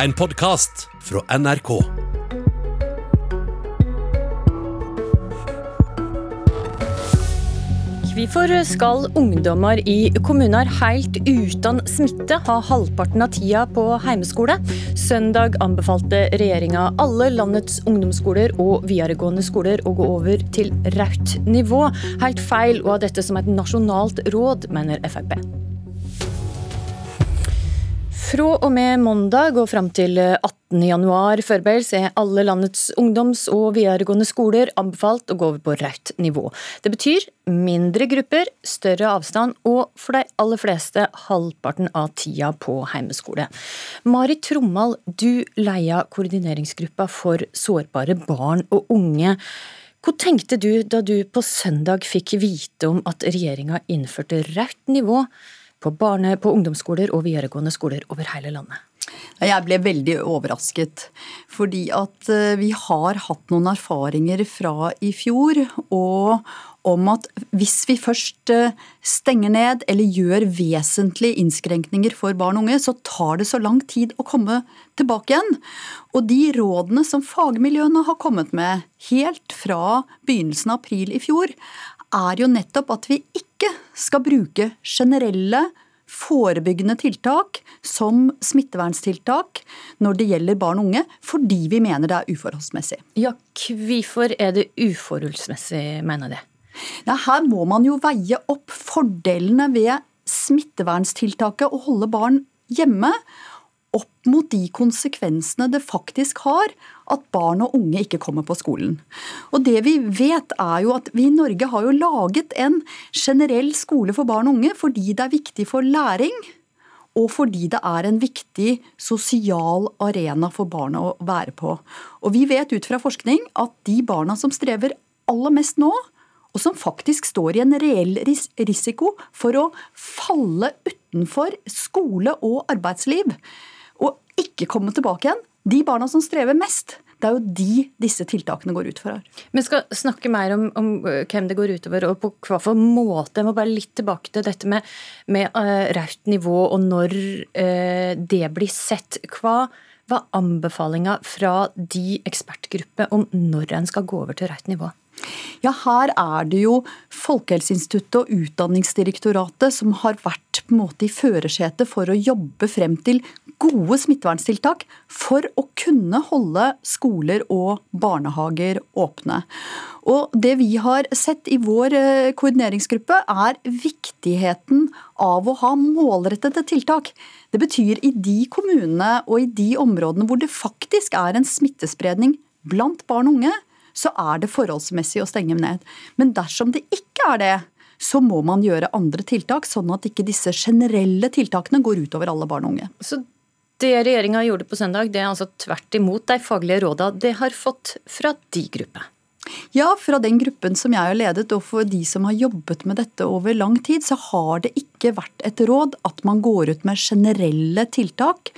En podkast fra NRK. Hvorfor skal ungdommer i kommuner helt uten smitte ha halvparten av tida på heimeskole? Søndag anbefalte regjeringa alle landets ungdomsskoler og videregående skoler å gå over til rødt nivå. Helt feil å ha dette som et nasjonalt råd, mener Frp. Fra og med mandag og fram til 18. januar forberedes er alle landets ungdoms- og videregående skoler anbefalt å gå over på rødt nivå. Det betyr mindre grupper, større avstand og for de aller fleste halvparten av tida på heimeskole. Mari Trommal, du leia koordineringsgruppa for sårbare barn og unge. Hva tenkte du da du på søndag fikk vite om at regjeringa innførte rødt nivå på, barne-, på ungdomsskoler og videregående skoler over hele landet? Jeg ble veldig overrasket. Fordi at eh, vi har hatt noen erfaringer fra i fjor. Og om at hvis vi først eh, stenger ned eller gjør vesentlige innskrenkninger for barn og unge, så tar det så lang tid å komme tilbake igjen. Og de rådene som fagmiljøene har kommet med helt fra begynnelsen av april i fjor, er jo nettopp at vi ikke skal bruke generelle forebyggende tiltak som smitteverntiltak når det gjelder barn og unge, fordi vi mener det er uforholdsmessig. Ja, Hvorfor er det uforholdsmessig, mener det? Ja, her må man jo veie opp fordelene ved smitteverntiltaket å holde barn hjemme opp mot de konsekvensene det faktisk har at barn og unge ikke kommer på skolen. Og det Vi vet er jo at vi i Norge har jo laget en generell skole for barn og unge fordi det er viktig for læring, og fordi det er en viktig sosial arena for barna å være på. Og Vi vet ut fra forskning at de barna som strever aller mest nå, og som faktisk står i en reell risiko for å falle utenfor skole og arbeidsliv, ikke komme tilbake igjen, de barna som strever mest, det er jo de disse tiltakene går ut for. her. Vi skal snakke mer om, om, hvem det går utover og på hva for måte. Jeg må bare litt tilbake til dette med, med uh, rødt nivå og når uh, det blir sett. Hva var anbefalinga fra de ekspertgrupper om når en skal gå over til rødt nivå? Ja, her er det jo Folkehelseinstituttet og Utdanningsdirektoratet som har vært på en måte i førersetet for å jobbe frem til gode smitteverntiltak for å kunne holde skoler og barnehager åpne. Og Det vi har sett i vår eh, koordineringsgruppe, er viktigheten av å ha målrettede tiltak. Det betyr i de kommunene og i de områdene hvor det faktisk er en smittespredning blant barn og unge, så er det forholdsmessig å stenge ned. Men dersom det ikke er det, så må man gjøre andre tiltak, sånn at ikke disse generelle tiltakene går utover alle barn og unge. Så det regjeringa gjorde på søndag, det er altså tvert imot de faglige råda det har fått fra de gruppe? Ja, fra den gruppen som jeg har ledet, og for de som har jobbet med dette over lang tid, så har det ikke vært et råd at man går ut med generelle tiltak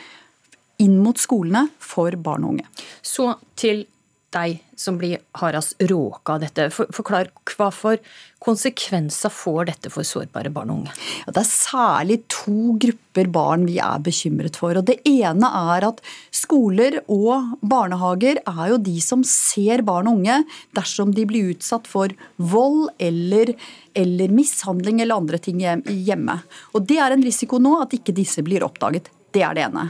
inn mot skolene for barn og unge. Så til de som blir hardest råka av dette. Forklar hva for konsekvenser får dette for sårbare barn og unge? Det er særlig to grupper barn vi er bekymret for. og Det ene er at skoler og barnehager er jo de som ser barn og unge dersom de blir utsatt for vold eller, eller mishandling eller andre ting hjemme. Og Det er en risiko nå at ikke disse blir oppdaget. Det er det ene.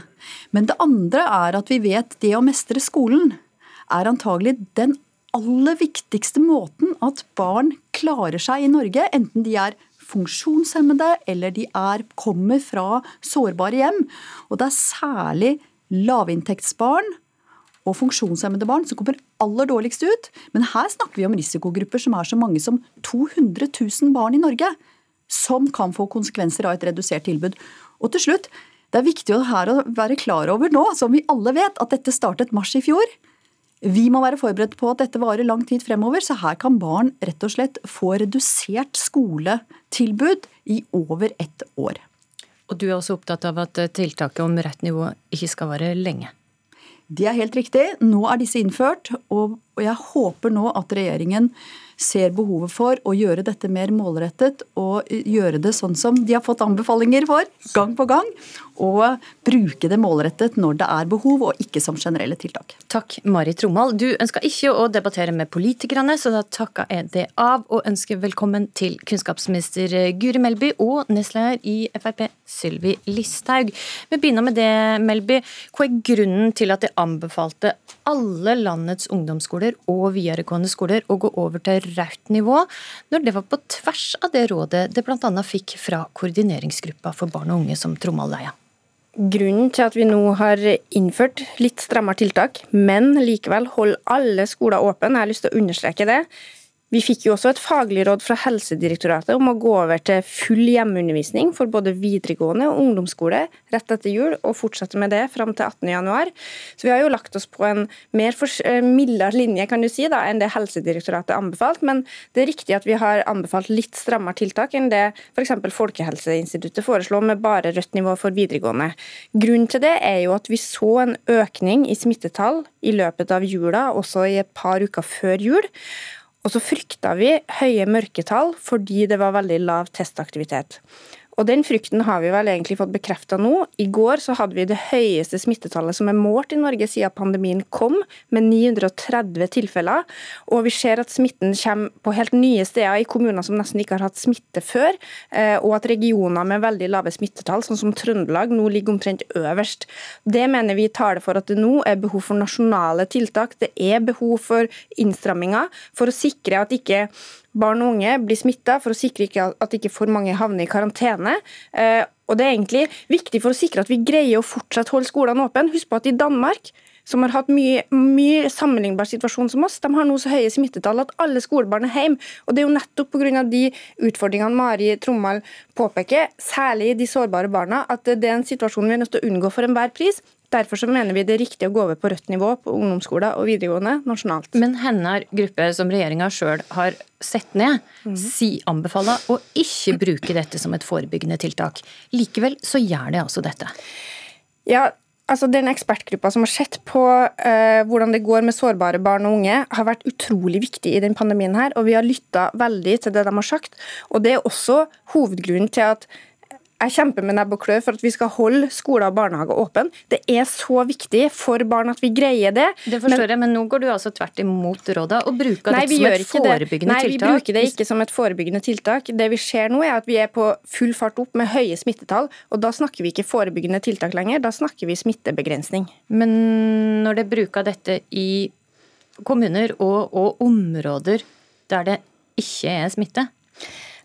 Men det andre er at vi vet det å mestre skolen er antagelig den aller viktigste måten at barn klarer seg i Norge, enten de er funksjonshemmede eller de er, kommer fra sårbare hjem. Og det er særlig lavinntektsbarn og funksjonshemmede barn som kommer aller dårligst ut. Men her snakker vi om risikogrupper som er så mange som 200 000 barn i Norge. Som kan få konsekvenser av et redusert tilbud. Og til slutt, det er viktig å være klar over nå, som vi alle vet, at dette startet mars i fjor. Vi må være forberedt på at dette varer lang tid fremover, så her kan barn rett og slett få redusert skoletilbud i over ett år. Og du er også opptatt av at tiltaket om rett nivå ikke skal vare lenge? Det er helt riktig. Nå er disse innført, og jeg håper nå at regjeringen ser behovet for å gjøre dette mer målrettet og gjøre det sånn som de har fått anbefalinger for gang på gang. Og bruke det målrettet når det er behov, og ikke som generelle tiltak. Takk, Mari Romal. Du ønsker ikke å debattere med politikerne, så da takker jeg det av og ønsker velkommen til kunnskapsminister Guri Melby og nestleder i Frp Sylvi Listhaug. Vi begynner med det, Melby. Hva er grunnen til at de anbefalte alle landets ungdomsskoler og videregående skoler å gå over til rødt nivå, når det var på tvers av det rådet det bl.a. fikk fra koordineringsgruppa for barn og unge som Trommald leia? Grunnen til at vi nå har innført litt strammere tiltak, men likevel holder alle skoler åpne, jeg har lyst til å understreke det, vi fikk jo også et faglig råd fra Helsedirektoratet om å gå over til full hjemmeundervisning for både videregående og ungdomsskole rett etter jul, og fortsette med det fram til 18.1. Så vi har jo lagt oss på en mer eh, mildere linje kan du si, da, enn det Helsedirektoratet anbefalt, men det er riktig at vi har anbefalt litt strammere tiltak enn det f.eks. Folkehelseinstituttet foreslår, med bare rødt nivå for videregående. Grunnen til det er jo at vi så en økning i smittetall i løpet av jula, også i et par uker før jul. Og så frykta vi høye mørketall fordi det var veldig lav testaktivitet. Og Den frykten har vi vel egentlig fått bekrefta nå. I går så hadde vi det høyeste smittetallet som er målt i Norge siden pandemien kom, med 930 tilfeller. Og vi ser at smitten kommer på helt nye steder i kommuner som nesten ikke har hatt smitte før. Eh, og at regioner med veldig lave smittetall, sånn som Trøndelag, nå ligger omtrent øverst. Det mener vi taler for at det nå er behov for nasjonale tiltak. Det er behov for innstramminger for å sikre at ikke barn og unge blir smitta, for å sikre at ikke for mange havner i karantene. Eh, og Det er egentlig viktig for å sikre at vi greier å fortsatt holde skolene åpne. Husk på at i Danmark som har hatt mye, mye sammenlignbar situasjon som oss, de har nå så høye smittetall at alle skolebarn er hjemme. Og Det er jo nettopp pga. de utfordringene Mari Trommal påpeker, særlig de sårbare barna, at det er en situasjon vi er nødt til å unngå for enhver pris. Derfor så mener vi det er riktig å gå over på rødt nivå på ungdomsskoler og videregående nasjonalt. Men hennes gruppe, som regjeringa sjøl har sett ned, mm. si anbefaler å ikke bruke dette som et forebyggende tiltak. Likevel så gjør de altså dette. Ja, altså Den ekspertgruppa som har sett på uh, hvordan det går med sårbare barn og unge, har vært utrolig viktig i den pandemien. her, og Vi har lytta veldig til det de har sagt. og Det er også hovedgrunnen til at jeg kjemper med nebb og klør for at vi skal holde skoler og barnehager åpne. Det er så viktig for barn at vi greier det. Det forstår men, jeg, men nå går du altså tvert imot rådet og bruker nei, det som et forebyggende nei, tiltak? Nei, vi bruker det ikke som et forebyggende tiltak. Det vi ser nå er at vi er på full fart opp med høye smittetall, og da snakker vi ikke forebyggende tiltak lenger, da snakker vi smittebegrensning. Men når det bruker dette i kommuner og, og områder der det ikke er smitte,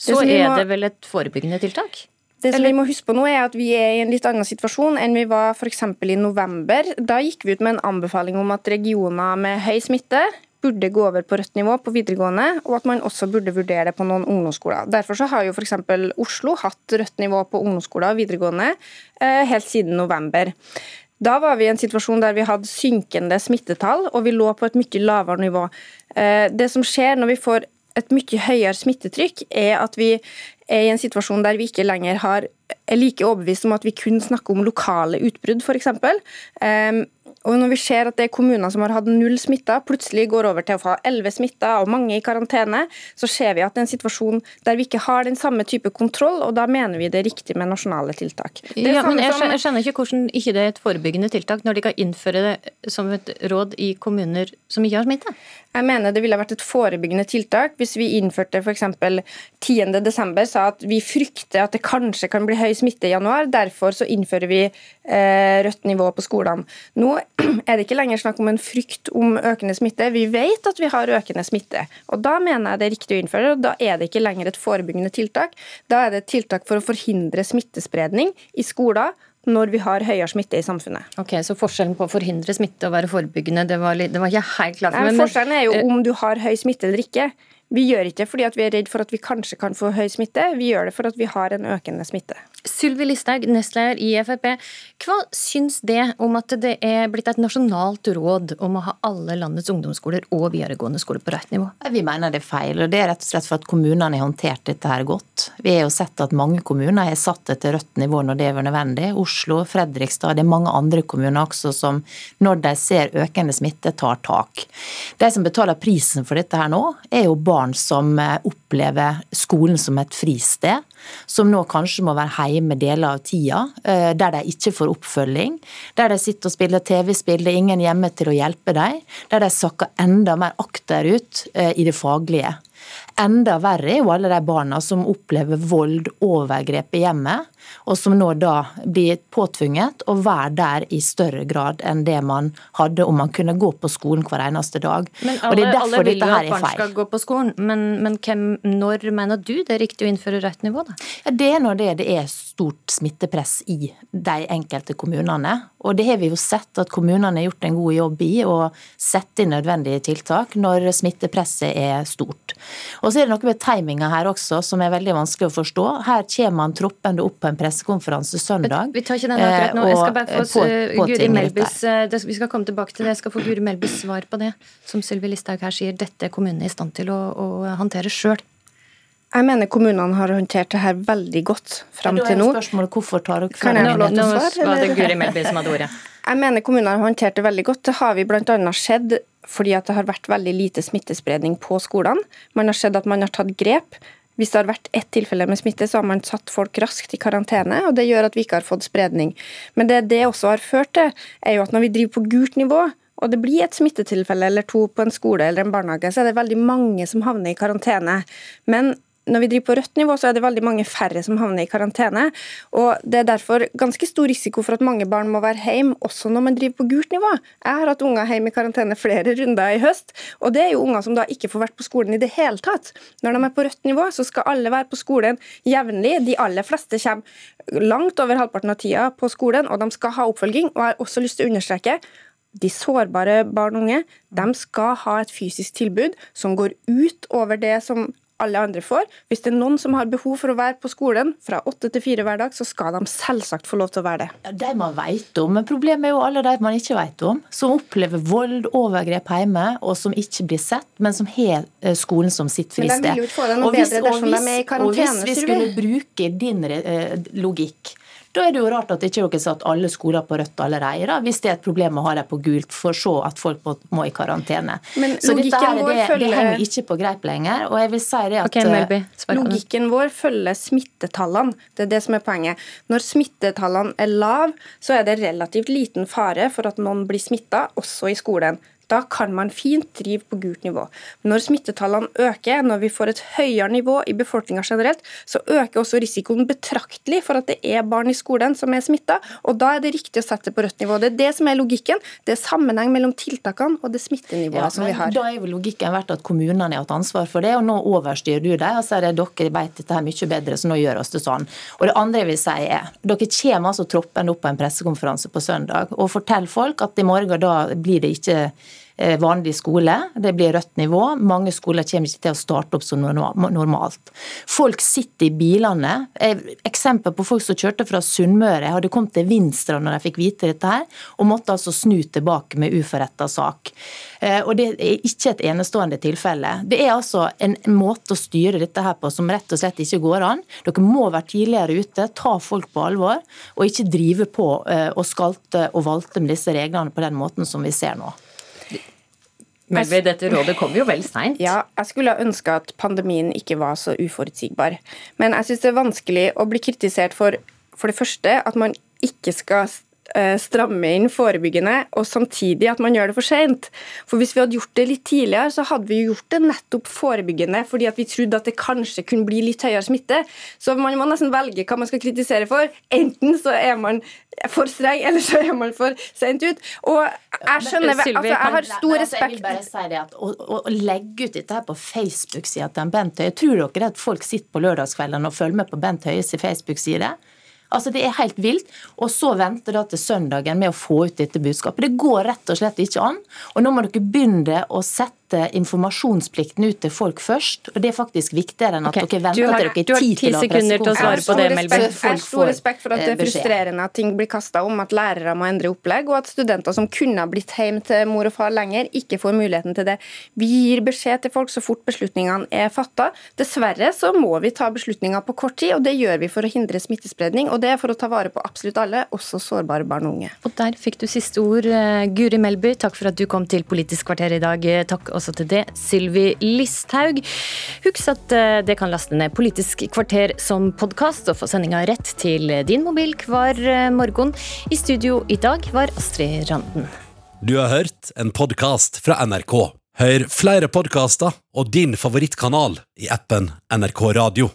så er det vel et forebyggende tiltak? Det som vi må huske på nå er at Vi er i en litt annen situasjon enn vi var f.eks. i november. Da gikk vi ut med en anbefaling om at regioner med høy smitte burde gå over på rødt nivå på videregående, og at man også burde vurdere det på noen ungdomsskoler. Derfor så har jo f.eks. Oslo hatt rødt nivå på ungdomsskoler og videregående eh, helt siden november. Da var vi i en situasjon der vi hadde synkende smittetall, og vi lå på et mye lavere nivå. Eh, det som skjer når vi får et mye høyere smittetrykk, er at vi er i en situasjon der vi ikke lenger har, er like overbevist om at vi kun snakker om lokale utbrudd, f.eks. Um, og når vi ser at det er kommuner som har hatt null smitta, plutselig går over til å få elleve smitta og mange i karantene, så ser vi at det er en situasjon der vi ikke har den samme type kontroll, og da mener vi det er riktig med nasjonale tiltak. Ja, men jeg skjønner, jeg skjønner ikke hvordan ikke det er et forebyggende tiltak når de kan innføre det som et råd i kommuner som ikke har smitte? Jeg mener det ville vært et forebyggende tiltak hvis vi innførte f.eks. 10.12. sa at vi frykter at det kanskje kan bli høy smitte i januar, derfor så innfører vi eh, rødt nivå på skolene. Nå er det ikke lenger snakk om en frykt om økende smitte. Vi vet at vi har økende smitte. og Da mener jeg det er riktig å innføre og Da er det ikke lenger et forebyggende tiltak. Da er det et tiltak for å forhindre smittespredning i skoler når vi har høyere smitte i samfunnet. Ok, Så forskjellen på å forhindre smitte og være forebyggende, det var, litt, det var ikke helt klart for. Forskjellen er jo eh, om du har høy smitte eller ikke. Vi gjør ikke fordi vi er redd for at vi kanskje kan få høy smitte, vi gjør det for at vi har en økende smitte. Sylvi Listhaug, nestleder i Frp. Hva syns det om at det er blitt et nasjonalt råd om å ha alle landets ungdomsskoler og videregående skoler på rett nivå? Vi mener det er feil, og det er rett og slett for at kommunene har håndtert dette her godt. Vi har jo sett at mange kommuner har satt det til rødt nivå når det er nødvendig. Oslo, Fredrikstad, det er mange andre kommuner også som når de ser økende smitte, tar tak. De som betaler prisen for dette her nå, er jo barn som opplever skolen som et fristed som nå kanskje må være hjemme deler av tida, eh, der de ikke får oppfølging. Der de sitter og spiller TV-spill, det er ingen hjemme til å hjelpe dem. Der de sakker enda mer akterut eh, i det faglige. Enda verre er jo alle de barna som opplever vold, overgrep i hjemmet, og som nå da blir påtvunget å være der i større grad enn det man hadde om man kunne gå på skolen hver eneste dag. Men alle, alle vil jo at barn skal gå på skolen, men, men hvem, når mener du det er riktig å innføre rett nivå, da? Ja, det er når det, det er stort smittepress i de enkelte kommunene. Og det har vi jo sett at kommunene har gjort en god jobb i å sette inn nødvendige tiltak når smittepresset er stort. Og så er det noe med timinga her også som er veldig vanskelig å forstå. Her kommer man troppende opp på en pressekonferanse søndag. Vi tar ikke den akkurat nå. Jeg skal bare få på, på Guri Melbys, det, Vi skal komme tilbake til det. Jeg skal få Guri Melbys svar på det. Som Sylvi Listhaug her sier, dette er kommunene i stand til å, å håndtere sjøl. Jeg mener kommunene har håndtert det her veldig godt fram til nå. Spørsmålet hvorfor tar dere Kan jeg få lov til å svare? Var det Guri Melby som hadde ordet. Jeg mener kommunene har håndtert det veldig godt. Det har vi bl.a. skjedd fordi at det har vært veldig lite smittespredning på skolene. Man har sett at man har tatt grep. Hvis det har vært ett tilfelle med smitte, så har man satt folk raskt i karantene, og det gjør at vi ikke har fått spredning. Men det det også har ført til, er jo at når vi driver på gult nivå, og det blir et smittetilfelle eller to på en skole eller en barnehage, så er det veldig mange som havner i karantene. Men når vi driver på rødt nivå, så er det veldig mange færre som havner i karantene. og Det er derfor ganske stor risiko for at mange barn må være hjemme, også når man driver på gult nivå. Jeg har hatt unger hjemme i karantene flere runder i høst, og det er jo unger som da ikke får vært på skolen i det hele tatt. Når de er på rødt nivå, så skal alle være på skolen jevnlig. De aller fleste kommer langt over halvparten av tida på skolen, og de skal ha oppfølging. Og jeg har også lyst til å understreke de sårbare barn og unge de skal ha et fysisk tilbud som går ut over det som alle andre får. Hvis det er noen som har behov for å være på skolen fra åtte til fire hver dag, så skal de selvsagt få lov til å være det. Ja, de man vet om, men problemet er jo alle de man ikke vet om. Som opplever vold, overgrep hjemme, og som ikke blir sett, men som har eh, skolen som sitt fristed. Men de vil jo ikke få det noe bedre dersom de er i karantene. Og hvis vi skulle bruke din eh, logikk, da er det jo rart at ikke dere satt alle skoler på rødt allerede, da, hvis det er et problem å ha dem på gult, for så at folk må, må i karantene. Men så dette her, det, følger... det, henger ikke på greip lenger. og jeg vil si det at... Okay, Melby, logikken vår følger smittetallene. Det er det som er poenget. Når smittetallene er lave, så er det relativt liten fare for at noen blir smitta, også i skolen. Da kan man fint drive på gult nivå. Når smittetallene øker, når vi får et høyere nivå i befolkninga generelt, så øker også risikoen betraktelig for at det er barn i skolen som er smitta, og da er det riktig å sette på rødt nivå. Det er det som er logikken. Det er sammenheng mellom tiltakene og det smittenivået ja, som vi har. Da er jo logikken vært at kommunene har hatt ansvar for det, og nå overstyrer du dem og sier at dere vet dette her mye bedre, så nå gjør oss det sånn. Og det andre jeg vil si er, dere kommer altså troppende opp på en pressekonferanse på søndag og forteller folk at i morgen da blir det ikke vanlig skole. Det blir rødt nivå. Mange skoler kommer ikke til å starte opp som normalt. Folk sitter i bilene. Eksempel på folk som kjørte fra Sunnmøre, hadde kommet til Vinstra når de fikk vite dette her, og måtte altså snu tilbake med uforretta sak. Eh, og Det er ikke et enestående tilfelle. Det er altså en måte å styre dette her på som rett og slett ikke går an. Dere må være tidligere ute, ta folk på alvor, og ikke drive på eh, og skalte og valte med disse reglene på den måten som vi ser nå. Melby, dette rådet kom jo vel seint. Ja, jeg skulle ønske at pandemien ikke var så uforutsigbar. Men jeg syns det er vanskelig å bli kritisert for for det første at man ikke skal stramme inn forebyggende, og samtidig at man gjør det for sent. For hvis vi hadde gjort det litt tidligere, så hadde vi gjort det nettopp forebyggende, fordi at vi trodde at det kanskje kunne bli litt høyere smitte. Så man må nesten velge hva man skal kritisere for. Enten så er man for streng, eller så er man for sent ut. Og jeg skjønner altså, Jeg har stor respekt Jeg vil bare si det at å, å legge ut dette her på Facebook-sida til Bent Høie Tror dere at folk sitter på lørdagskveldene og følger med på Bent Høies Facebook-side? Altså Det er helt vilt. Og så vente da til søndagen med å få ut dette budskapet. Det går rett og slett ikke an. Og nå må dere begynne å sette sette informasjonsplikten ut til folk først. og Det er faktisk viktigere enn at okay. dere venter har- til dere har tid ti til å sekunder til å svare på det, Jeg har Melby. stor respekt- Jeg har stor respekt for at det eh, er frustrerende at ting blir kasta om, at lærere må endre opplegg, og at studenter som kunne ha blitt hjemme til mor og far lenger, ikke får muligheten til det. Vi gir beskjed til folk så fort beslutningene er fatta. Dessverre så må vi ta beslutninger på kort tid, og det gjør vi for å hindre smittespredning. Og det er for å ta vare på absolutt alle, også sårbare barn og unge. Og der fikk du siste ord, eh, Guri Melby. Takk for at du kom til Politisk kvarter i dag. Eh, Takk også til det, Sylvi Listhaug. Husk at eh, det kan laste ned Politisk kvarter som podkast og få sendinga rett til din mobil hver eh, morgen. I studio i dag var Astrid Randen. Du har hørt en podkast fra NRK. Hør flere podkaster og din favorittkanal i appen NRK Radio.